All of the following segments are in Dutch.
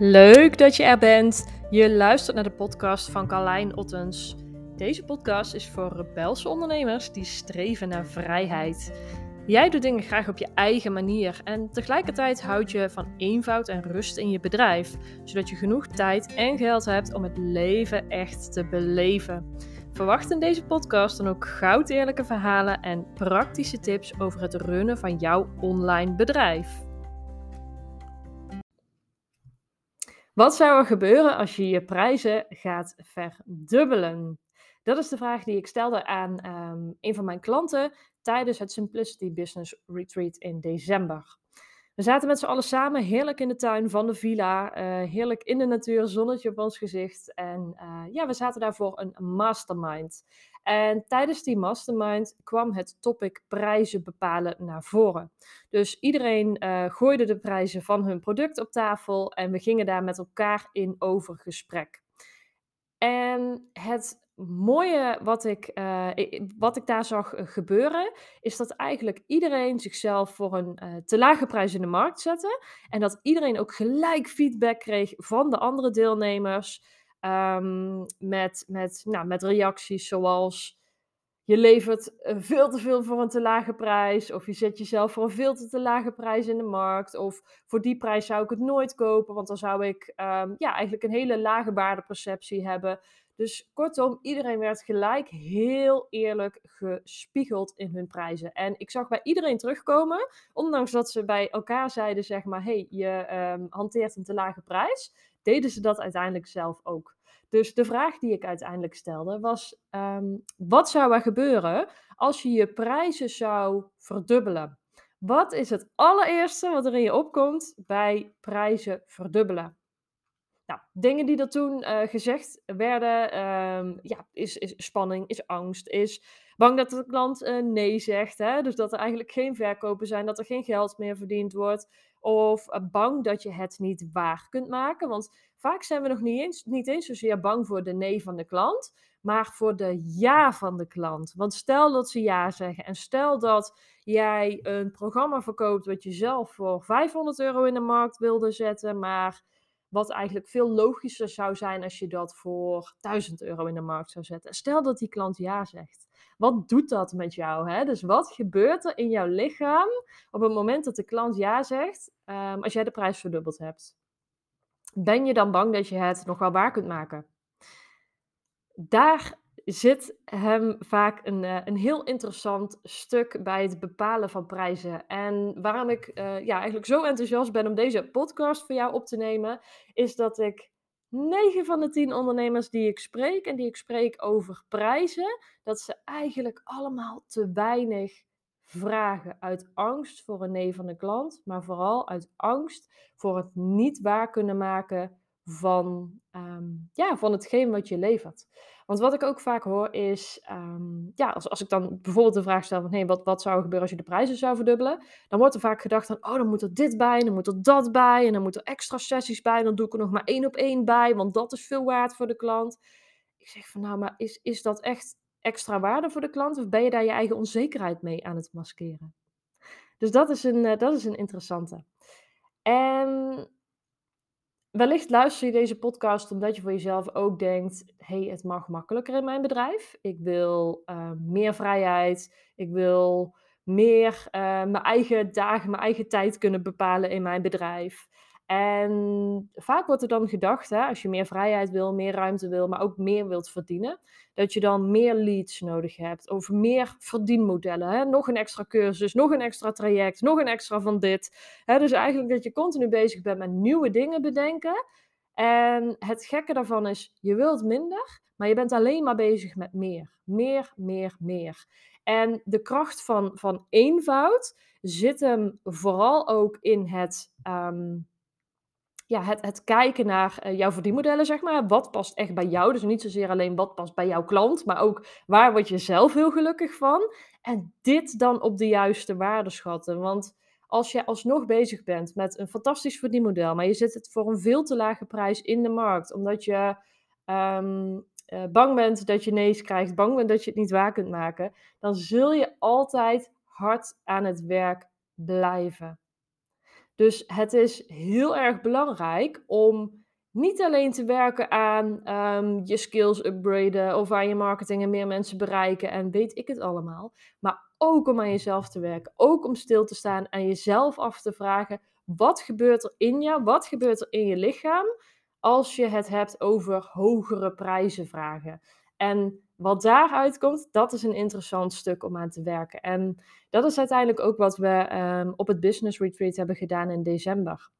Leuk dat je er bent. Je luistert naar de podcast van Carlijn Ottens. Deze podcast is voor rebelse ondernemers die streven naar vrijheid. Jij doet dingen graag op je eigen manier en tegelijkertijd houd je van eenvoud en rust in je bedrijf, zodat je genoeg tijd en geld hebt om het leven echt te beleven. Verwacht in deze podcast dan ook goud eerlijke verhalen en praktische tips over het runnen van jouw online bedrijf. Wat zou er gebeuren als je je prijzen gaat verdubbelen? Dat is de vraag die ik stelde aan um, een van mijn klanten tijdens het Simplicity Business Retreat in december. We zaten met z'n allen samen heerlijk in de tuin van de villa, uh, heerlijk in de natuur, zonnetje op ons gezicht. En uh, ja, we zaten daar voor een mastermind. En tijdens die mastermind kwam het topic prijzen bepalen naar voren. Dus iedereen uh, gooide de prijzen van hun product op tafel en we gingen daar met elkaar in over gesprek. En het mooie wat ik, uh, wat ik daar zag gebeuren, is dat eigenlijk iedereen zichzelf voor een te lage prijs in de markt zette. En dat iedereen ook gelijk feedback kreeg van de andere deelnemers. Um, met, met, nou, met reacties zoals je levert eh, veel te veel voor een te lage prijs. Of je zet jezelf voor een veel te, lage prijs in de markt. Of voor die prijs zou ik het nooit kopen. Want dan zou ik um, ja, eigenlijk een hele lage waardeperceptie hebben. Dus kortom, iedereen werd gelijk heel eerlijk gespiegeld in hun prijzen. En ik zag bij iedereen terugkomen, ondanks dat ze bij elkaar zeiden, zeg maar, hey, je um, hanteert een te lage prijs, deden ze dat uiteindelijk zelf ook. Dus de vraag die ik uiteindelijk stelde was: um, wat zou er gebeuren als je je prijzen zou verdubbelen? Wat is het allereerste wat er in je opkomt bij prijzen verdubbelen? Nou, dingen die er toen uh, gezegd werden, um, ja, is, is spanning, is angst, is bang dat de klant uh, nee zegt. Hè? Dus dat er eigenlijk geen verkopen zijn, dat er geen geld meer verdiend wordt. Of uh, bang dat je het niet waar kunt maken. Want vaak zijn we nog niet eens, niet eens zozeer bang voor de nee van de klant, maar voor de ja van de klant. Want stel dat ze ja zeggen en stel dat jij een programma verkoopt wat je zelf voor 500 euro in de markt wilde zetten, maar wat eigenlijk veel logischer zou zijn als je dat voor 1000 euro in de markt zou zetten. Stel dat die klant ja zegt. Wat doet dat met jou? Hè? Dus wat gebeurt er in jouw lichaam op het moment dat de klant ja zegt, um, als jij de prijs verdubbeld hebt? Ben je dan bang dat je het nog wel waar kunt maken? Daar zit hem vaak een, uh, een heel interessant stuk bij het bepalen van prijzen. En waarom ik uh, ja, eigenlijk zo enthousiast ben om deze podcast voor jou op te nemen, is dat ik 9 van de 10 ondernemers die ik spreek en die ik spreek over prijzen, dat ze eigenlijk allemaal te weinig vragen uit angst voor een nee van de klant, maar vooral uit angst voor het niet waar kunnen maken van, um, ja, van hetgeen wat je levert. Want wat ik ook vaak hoor is, um, ja, als, als ik dan bijvoorbeeld de vraag stel van, hé, wat, wat zou er gebeuren als je de prijzen zou verdubbelen? Dan wordt er vaak gedacht van, oh, dan moet er dit bij, dan moet er dat bij, en dan moet er extra sessies bij, en dan doe ik er nog maar één op één bij, want dat is veel waard voor de klant. Ik zeg van, nou, maar is, is dat echt extra waarde voor de klant, of ben je daar je eigen onzekerheid mee aan het maskeren? Dus dat is een, uh, dat is een interessante. En Wellicht luister je deze podcast omdat je voor jezelf ook denkt: hey, het mag makkelijker in mijn bedrijf. Ik wil uh, meer vrijheid. Ik wil meer uh, mijn eigen dagen, mijn eigen tijd kunnen bepalen in mijn bedrijf. En vaak wordt er dan gedacht, hè, als je meer vrijheid wil, meer ruimte wil, maar ook meer wilt verdienen, dat je dan meer leads nodig hebt of meer verdienmodellen. Hè? Nog een extra cursus, nog een extra traject, nog een extra van dit. Hè? Dus eigenlijk dat je continu bezig bent met nieuwe dingen bedenken. En het gekke daarvan is, je wilt minder, maar je bent alleen maar bezig met meer. Meer, meer, meer. En de kracht van, van eenvoud zit hem vooral ook in het. Um, ja, het, het kijken naar uh, jouw verdienmodellen, zeg maar. Wat past echt bij jou? Dus niet zozeer alleen wat past bij jouw klant, maar ook waar word je zelf heel gelukkig van? En dit dan op de juiste waarde schatten. Want als je alsnog bezig bent met een fantastisch verdienmodel, maar je zet het voor een veel te lage prijs in de markt, omdat je um, uh, bang bent dat je nee's krijgt, bang bent dat je het niet waar kunt maken, dan zul je altijd hard aan het werk blijven. Dus het is heel erg belangrijk om niet alleen te werken aan ehm, je skills upgraden of aan je marketing en meer mensen bereiken en weet ik het allemaal, maar ook om aan jezelf te werken. Ook om stil te staan en jezelf af te vragen: wat gebeurt er in jou? Wat gebeurt er in je lichaam als je het hebt over hogere prijzen vragen? En wat daaruit komt, dat is een interessant stuk om aan te werken. En dat is uiteindelijk ook wat we ehm, op het Business Retreat hebben gedaan in december.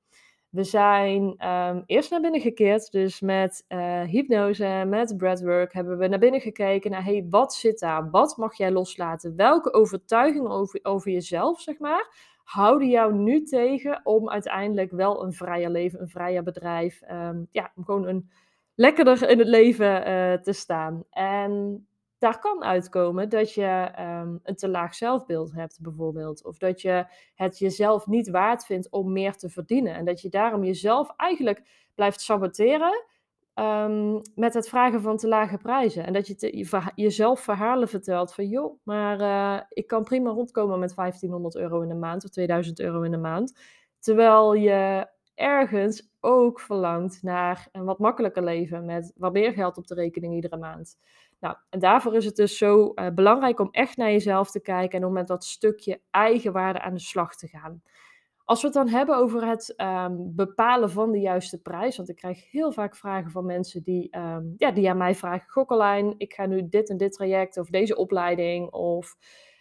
We zijn ehm, eerst naar binnen gekeerd, dus met uh, hypnose, met breathwork hebben we naar binnen gekeken naar, hey, wat zit daar? Wat mag jij loslaten? Welke overtuigingen over, over jezelf, zeg maar, houden jou nu tegen om uiteindelijk wel een vrijer leven, een vrijer bedrijf, um, ja, om gewoon een lekkerder in het leven uh, te staan. En daar kan uitkomen dat je um, een te laag zelfbeeld hebt, bijvoorbeeld. Of dat je het jezelf niet waard vindt om meer te verdienen. En dat je daarom jezelf eigenlijk blijft saboteren um, met het vragen van te lage prijzen. En dat je, jezelf verhalen vertelt van, joh, maar uh, ik kan prima rondkomen met 1500 euro in de maand of 2000 euro in de maand. Terwijl je ergens ook verlangt naar een wat makkelijker leven met wat meer geld op de rekening iedere maand. Nou, en daarvoor is het dus zo uh, belangrijk om echt naar jezelf te kijken en om met dat stukje eigenwaarde aan de slag te gaan. Als we het dan hebben over het um, bepalen van de juiste prijs, want ik krijg heel vaak vragen van mensen die, um, ja, die aan mij vragen: Gokkelijn, ik ga nu dit en dit traject of deze opleiding of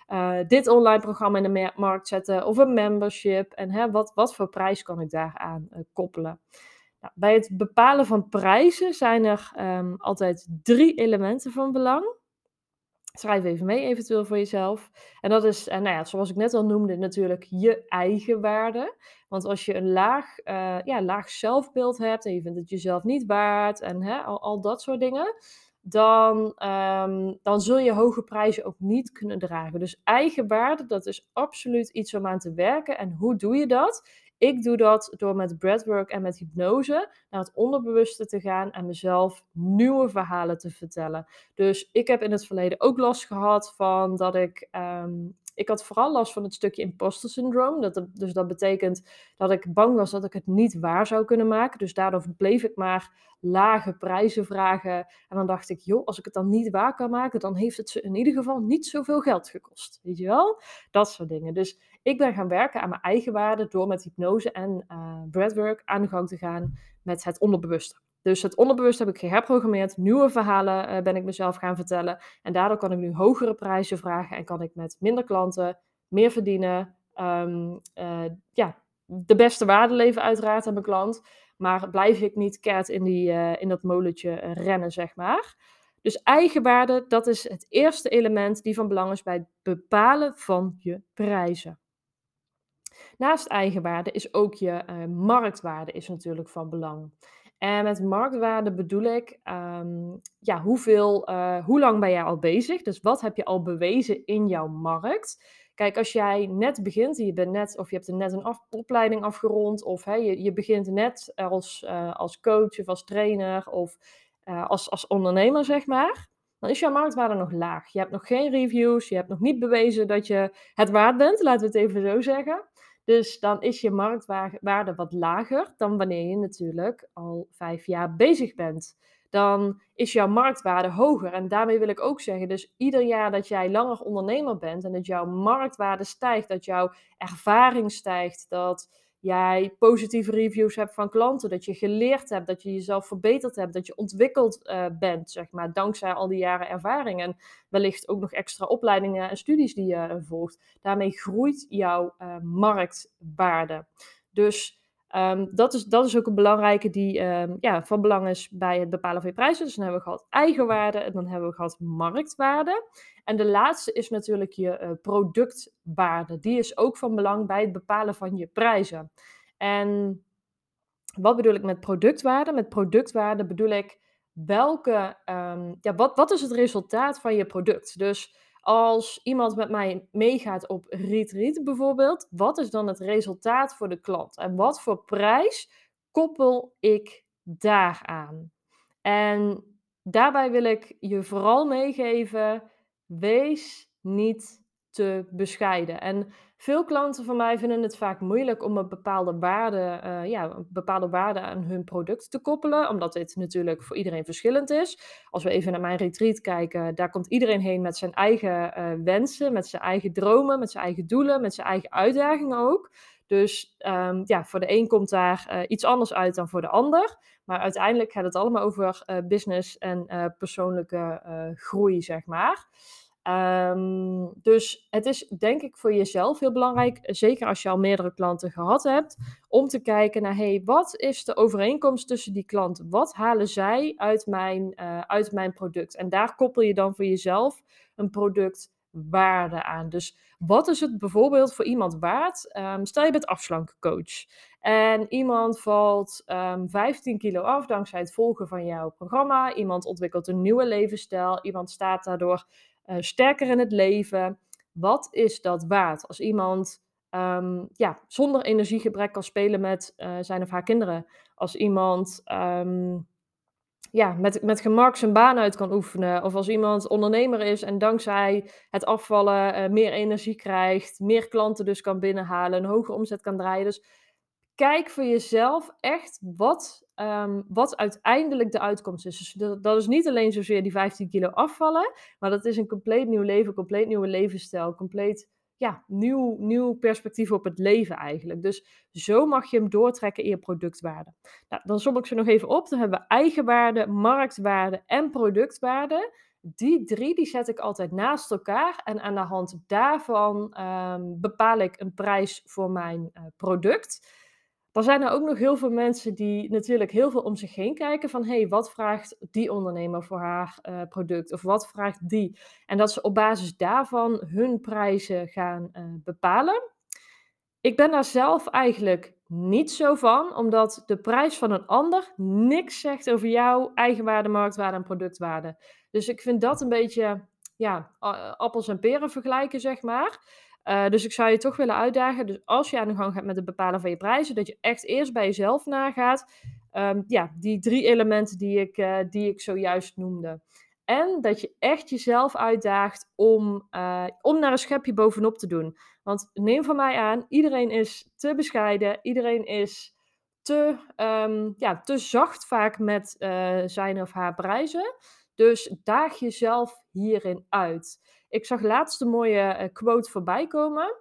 uh, dit online programma in de markt zetten of een membership. En hè, wat, wat voor prijs kan ik daaraan uh, koppelen? Nou, bij het bepalen van prijzen zijn er um, altijd drie elementen van belang. Schrijf even mee, eventueel voor jezelf. En dat is, en nou ja, zoals ik net al noemde, natuurlijk je eigen waarde. Want als je een laag, ja, laag zelfbeeld hebt en je vindt het jezelf niet waard en hè, al, al dat soort dingen, dan, um, dan zul je hoge prijzen ook niet kunnen dragen. Dus eigenwaarde, dat is absoluut iets om aan te werken. En hoe doe je dat? Ik doe dat door met breathwork en met hypnose naar het onderbewuste te gaan en mezelf nieuwe verhalen te vertellen. Dus ik heb in het verleden ook last gehad van dat ik um, ik had vooral last van het stukje imposter syndroom. Dat, dus dat betekent dat ik bang was dat ik het niet waar zou kunnen maken. Dus daardoor bleef ik maar lage prijzen vragen. En dan dacht ik, joh, als ik het dan niet waar kan maken, dan heeft het ze in ieder geval niet zoveel geld gekost. Weet je wel? Dat soort dingen. Dus ik ben gaan werken aan mijn eigen waarde door met hypnose en uh, breathwork aan de gang te gaan met het onderbewuste. Dus het onderbewust heb ik geherprogrammeerd. Nieuwe verhalen uh, ben ik mezelf gaan vertellen. En daardoor kan ik nu hogere prijzen vragen en kan ik met minder klanten meer verdienen. Um, uh, ja, de beste waarde leven uiteraard aan mijn klant. Maar blijf ik niet keert in, die, uh, in dat molentje rennen, zeg maar. Dus eigenwaarde, dat is het eerste element die van belang is bij het bepalen van je prijzen. Naast eigenwaarde is ook je marktwaarde is natuurlijk van belang. En met marktwaarde bedoel ik, um, ja, hoeveel, uh, hoe lang ben jij al bezig? Dus wat heb je al bewezen in jouw markt? Kijk, als jij net begint, je bent net, of je hebt net een opleiding afgerond, of hè, je, je begint net als, uh, als coach of als trainer of uh, als, als ondernemer, zeg maar, dan is jouw marktwaarde nog laag. Je hebt nog geen reviews, je hebt nog niet bewezen dat je het waard bent, laten we het even zo zeggen. Dus dan is je marktwaarde wat lager dan wanneer je natuurlijk al vijf jaar bezig bent. Dan is jouw marktwaarde hoger. En daarmee wil ik ook zeggen, dus ieder jaar dat jij langer ondernemer bent en dat jouw marktwaarde stijgt, dat jouw ervaring stijgt, dat jij positieve reviews hebt van klanten, dat je geleerd hebt, dat je jezelf verbeterd hebt, dat je ontwikkeld uh, bent, zeg maar, dankzij al die jaren ervaring en wellicht ook nog extra opleidingen en studies die je volgt. Daarmee groeit jouw uh, marktwaarde. Dus um, dat, is, dat is ook een belangrijke die um, ja, van belang is bij het bepalen van je prijzen. Dus dan hebben we gehad eigenwaarde en dan hebben we gehad marktwaarde. En de laatste is natuurlijk je uh, productwaarde. Die is ook van belang bij het bepalen van je prijzen. En wat bedoel ik met productwaarde? Met productwaarde bedoel ik welke, um, ja, wat, wat is het resultaat van je product? Dus als iemand met mij meegaat op retreat bijvoorbeeld, wat is dan het resultaat voor de klant? En wat voor prijs koppel ik daaraan? En daarbij wil ik je vooral meegeven Wees niet te bescheiden. En veel klanten van mij vinden het vaak moeilijk om een bepaalde waarde, uh, ja, een bepaalde waarde aan hun product te koppelen, omdat dit natuurlijk voor iedereen verschillend is. Als we even naar mijn retreat kijken, daar komt iedereen heen met zijn eigen uh, wensen, met zijn eigen dromen, met zijn eigen doelen, met zijn eigen uitdagingen ook. Dus um, ja, voor de een komt daar uh, iets anders uit dan voor de ander. Maar uiteindelijk gaat het allemaal over business en persoonlijke groei, zeg maar. Um, dus het is denk ik voor jezelf heel belangrijk, zeker als je al meerdere klanten gehad hebt, om te kijken naar, hey, wat is de overeenkomst tussen die klanten? Wat halen zij uit mijn, uit mijn product? En daar koppel je dan voor jezelf een product waarde aan. Dus wat is het bijvoorbeeld voor iemand waard? Um, stel je bent afslankencoach en iemand valt um, ehm, 15 kilo af dankzij het volgen van jouw programma. Iemand ontwikkelt een nieuwe levensstijl. Iemand staat daardoor sterker in het leven. Wat is dat waard? Als iemand um, ja, zonder energiegebrek kan spelen met uh, zijn of haar kinderen. Als iemand ja, met, met gemak zijn baan uit kan oefenen. Of als iemand ondernemer is en dankzij het afvallen uh, meer energie krijgt, meer klanten dus kan binnenhalen, een hogere omzet kan draaien. Dus kijk voor jezelf echt wat, um, wat uiteindelijk de uitkomst is. Dus dat, is niet alleen zozeer die 15 kilo afvallen, maar dat is een compleet nieuw leven, compleet nieuwe levensstijl, compleet ja, nieuw, nieuw perspectief op het leven eigenlijk. Dus zo mag je hem doortrekken in je productwaarde. Nou, dan som ik ze nog even op. Dan hebben we eigenwaarde, marktwaarde en productwaarde. Die drie die zet ik altijd naast elkaar. En aan de hand daarvan um, bepaal ik een prijs voor mijn uh, product. Dan zijn er ook nog heel veel mensen die natuurlijk heel veel om zich heen kijken van hey, wat vraagt die ondernemer voor haar uh, product of wat vraagt die? En dat ze op basis daarvan hun prijzen gaan uh, bepalen. Ik ben daar zelf eigenlijk niet zo van, omdat de prijs van een ander niks zegt over jouw eigenwaarde, marktwaarde en productwaarde. Dus ik vind dat een beetje ja, appels en peren vergelijken, zeg maar. Uh, dus ik zou je toch willen uitdagen, dus als je aan de gang gaat met het bepalen van je prijzen, dat je echt eerst bij jezelf nagaat. Um, ja, die drie elementen die ik, uh, die ik zojuist noemde. En dat je echt jezelf uitdaagt om, uh, om naar een schepje bovenop te doen. Want neem van mij aan, iedereen is te bescheiden, iedereen is te, um, ja, te zacht vaak met zijn of haar prijzen. Dus daag jezelf hierin uit. Ik zag laatst een mooie uh, quote voorbij komen.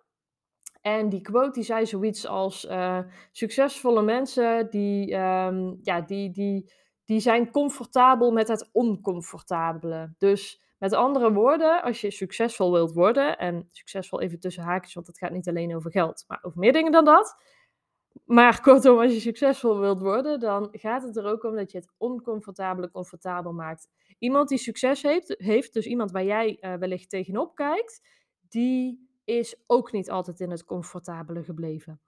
En die quote die zei zoiets als: uh, succesvolle mensen die, um, ja, die, die, die zijn comfortabel met het oncomfortabele. Dus met andere woorden, als je succesvol wilt worden, en succesvol even tussen haakjes, want het gaat niet alleen over geld, maar over meer dingen dan dat. Maar kortom, als je succesvol wilt worden, dan gaat het er ook om dat je het oncomfortabele comfortabel maakt. Iemand die succes heeft, heeft dus iemand waar jij uh, wellicht tegenop kijkt, die is ook niet altijd in het comfortabele gebleven.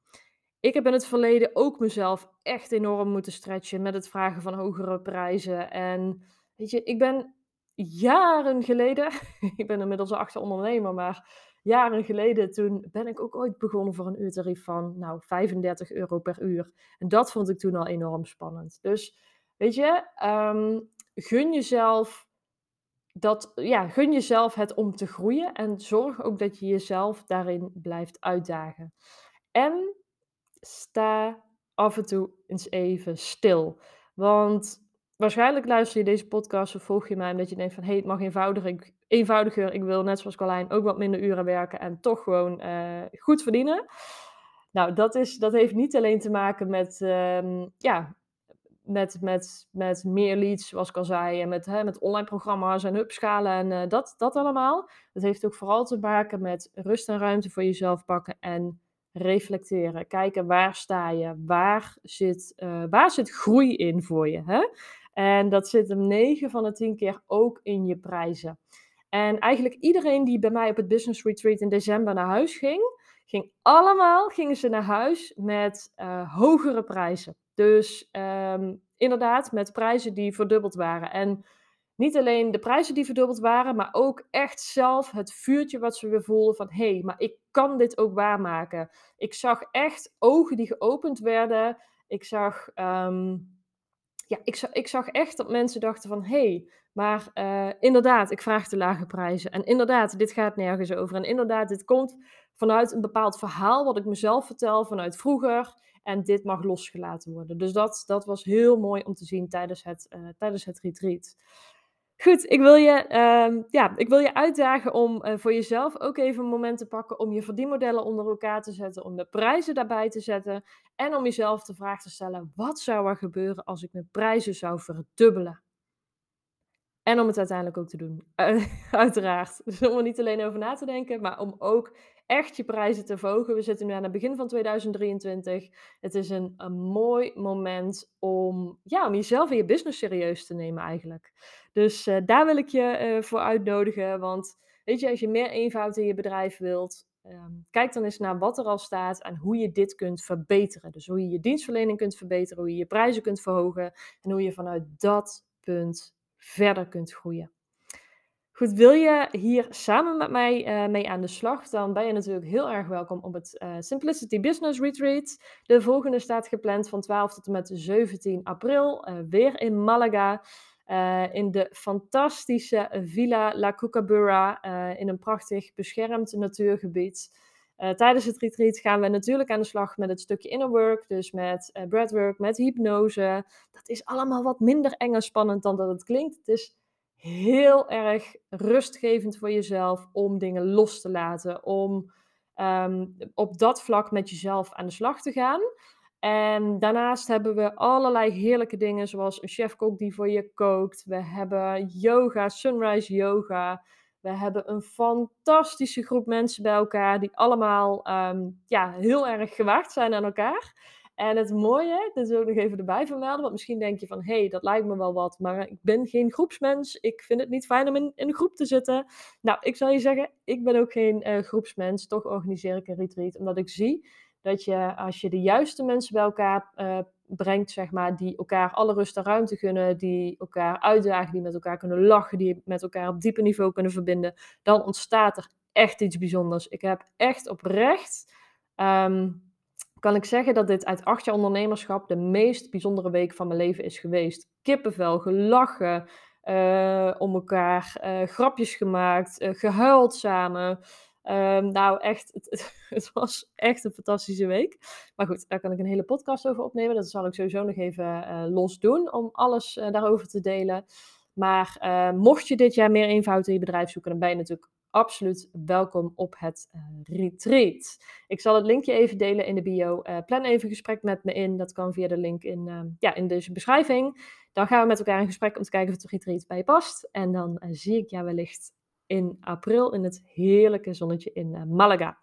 Ik heb in het verleden ook mezelf echt enorm moeten stretchen met het vragen van hogere prijzen. En weet je, ik ben jaren geleden, ik ben inmiddels een achter ondernemer, maar jaren geleden, toen ben ik ook ooit begonnen voor een uurtarief van nou, 35 euro per uur. En dat vond ik toen al enorm spannend. Dus weet je, um, gun jezelf dat, ja, gun jezelf het om te groeien en zorg ook dat je jezelf daarin blijft uitdagen. En sta af en toe eens even stil. Want waarschijnlijk luister je deze podcast of volg je mij omdat je denkt van hé, hey, het mag eenvoudiger. Ik, eenvoudiger. Ik wil net zoals Carlijn ook wat minder uren werken en toch gewoon uh, goed verdienen. Nou, dat, is, dat heeft niet alleen te maken met, um, ja, met, met, met meer leads, zoals ik al zei, en met, hè, met online programma's en hubschalen en uh, dat, dat allemaal. Het heeft ook vooral te maken met rust en ruimte voor jezelf pakken en reflecteren. Kijken waar sta je, waar zit, uh, waar zit groei in voor je. Hè? En dat zit hem 9 van de 10 keer ook in je prijzen. En eigenlijk iedereen die bij mij op het Business Retreat in december naar huis ging, ging allemaal gingen ze naar huis met uh, hogere prijzen. Dus um, inderdaad, met prijzen die verdubbeld waren. En niet alleen de prijzen die verdubbeld waren, maar ook echt zelf het vuurtje wat ze weer voelden van hé, hey, maar ik kan dit ook waarmaken. Ik zag echt ogen die geopend werden. Ik zag um, ja, ik, ik zag echt dat mensen dachten van... hey, maar uh, inderdaad, ik vraag te lage prijzen. En inderdaad, dit gaat nergens over. En inderdaad, dit komt vanuit een bepaald verhaal... wat ik mezelf vertel vanuit vroeger... En dit mag losgelaten worden. Dus dat, dat was heel mooi om te zien tijdens het, uh, tijdens het retreat. Goed, ik wil je, uh, ja, ik wil je uitdagen om uh, voor jezelf ook even een moment te pakken om je verdienmodellen onder elkaar te zetten, om de prijzen daarbij te zetten en om jezelf de vraag te stellen: wat zou er gebeuren als ik mijn prijzen zou verdubbelen? En om het uiteindelijk ook te doen. Uh, uiteraard. Dus om er niet alleen over na te denken, maar om ook echt je prijzen te verhogen. We zitten nu aan het begin van 2023. Het is een, een mooi moment om, ja, om jezelf en je business serieus te nemen eigenlijk. Dus uh, daar wil ik je uh, voor uitnodigen. Want weet je, als je meer eenvoud in je bedrijf wilt, um, kijk dan eens naar wat er al staat en hoe je dit kunt verbeteren. Dus hoe je je dienstverlening kunt verbeteren, hoe je je prijzen kunt verhogen en hoe je vanuit dat punt verder kunt groeien. Goed, wil je hier samen met mij uh, mee aan de slag, dan ben je natuurlijk heel erg welkom op het uh, Simplicity Business Retreat. De volgende staat gepland van 12 tot en met 17 april, uh, weer in Malaga. in de fantastische Villa La Cucabura, in een prachtig beschermd natuurgebied. Tijdens het retreat gaan we natuurlijk aan de slag met het stukje inner work, dus met breathwork, met hypnose. Dat is allemaal wat minder eng en spannend dan dat het klinkt. Het is heel erg rustgevend voor jezelf om dingen los te laten. Om ehm, op dat vlak met jezelf aan de slag te gaan. En daarnaast hebben we allerlei heerlijke dingen, zoals een chefkok die voor je kookt. We hebben yoga, sunrise yoga. We hebben een fantastische groep mensen bij elkaar die allemaal ehm, ja, heel erg gewaagd zijn aan elkaar. En het mooie, dat wil ik nog even erbij vermelden, want misschien denk je van, hé, hey, dat lijkt me wel wat, maar ik ben geen groepsmens, ik vind het niet fijn om in, een groep te zitten. Nou, ik zal je zeggen, ik ben ook geen uh, groepsmens, toch organiseer ik een retreat, omdat ik zie dat je, als je de juiste mensen bij elkaar uh, brengt, zeg maar, die elkaar alle rust en ruimte gunnen, die elkaar uitdagen, die met elkaar kunnen lachen, die met elkaar op diepe niveau kunnen verbinden, dan ontstaat er echt iets bijzonders. Ik heb echt oprecht... Um, kan ik zeggen dat dit uit acht jaar ondernemerschap de meest bijzondere week van mijn leven is geweest. Kippenvel, gelachen, uh, om elkaar, uh, grapjes gemaakt, uh, gehuild samen. Um, nou, echt, het, het, was echt een fantastische week. Maar goed, daar kan ik een hele podcast over opnemen. Dat zal ik sowieso nog even los doen om alles daarover te delen. Maar mocht je dit jaar meer eenvoud in je bedrijf zoeken, dan ben je natuurlijk absoluut welkom op het retreat. Ik zal het linkje even delen in de bio. Plan even een gesprek met me in. Dat kan via de link in, uh, ja, in deze beschrijving. Dan gaan we met elkaar in gesprek om te kijken of het retreat bij je past. En dan zie ik jou wellicht in april in het heerlijke zonnetje in Malaga.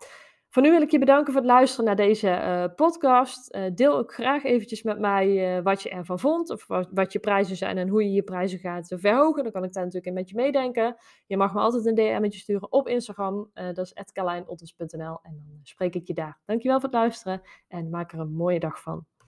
Voor nu wil ik je bedanken voor het luisteren naar deze uh, podcast. Uh, deel ook graag eventjes met mij wat je ervan vond, of wat, je prijzen zijn en hoe je je prijzen gaat verhogen. Dan kan ik daar natuurlijk een met je meedenken. Je mag me altijd een DM'tje sturen op Instagram, dat is @carlijnotters.nl en dan spreek ik je daar. Dankjewel voor het luisteren en maak er een mooie dag van.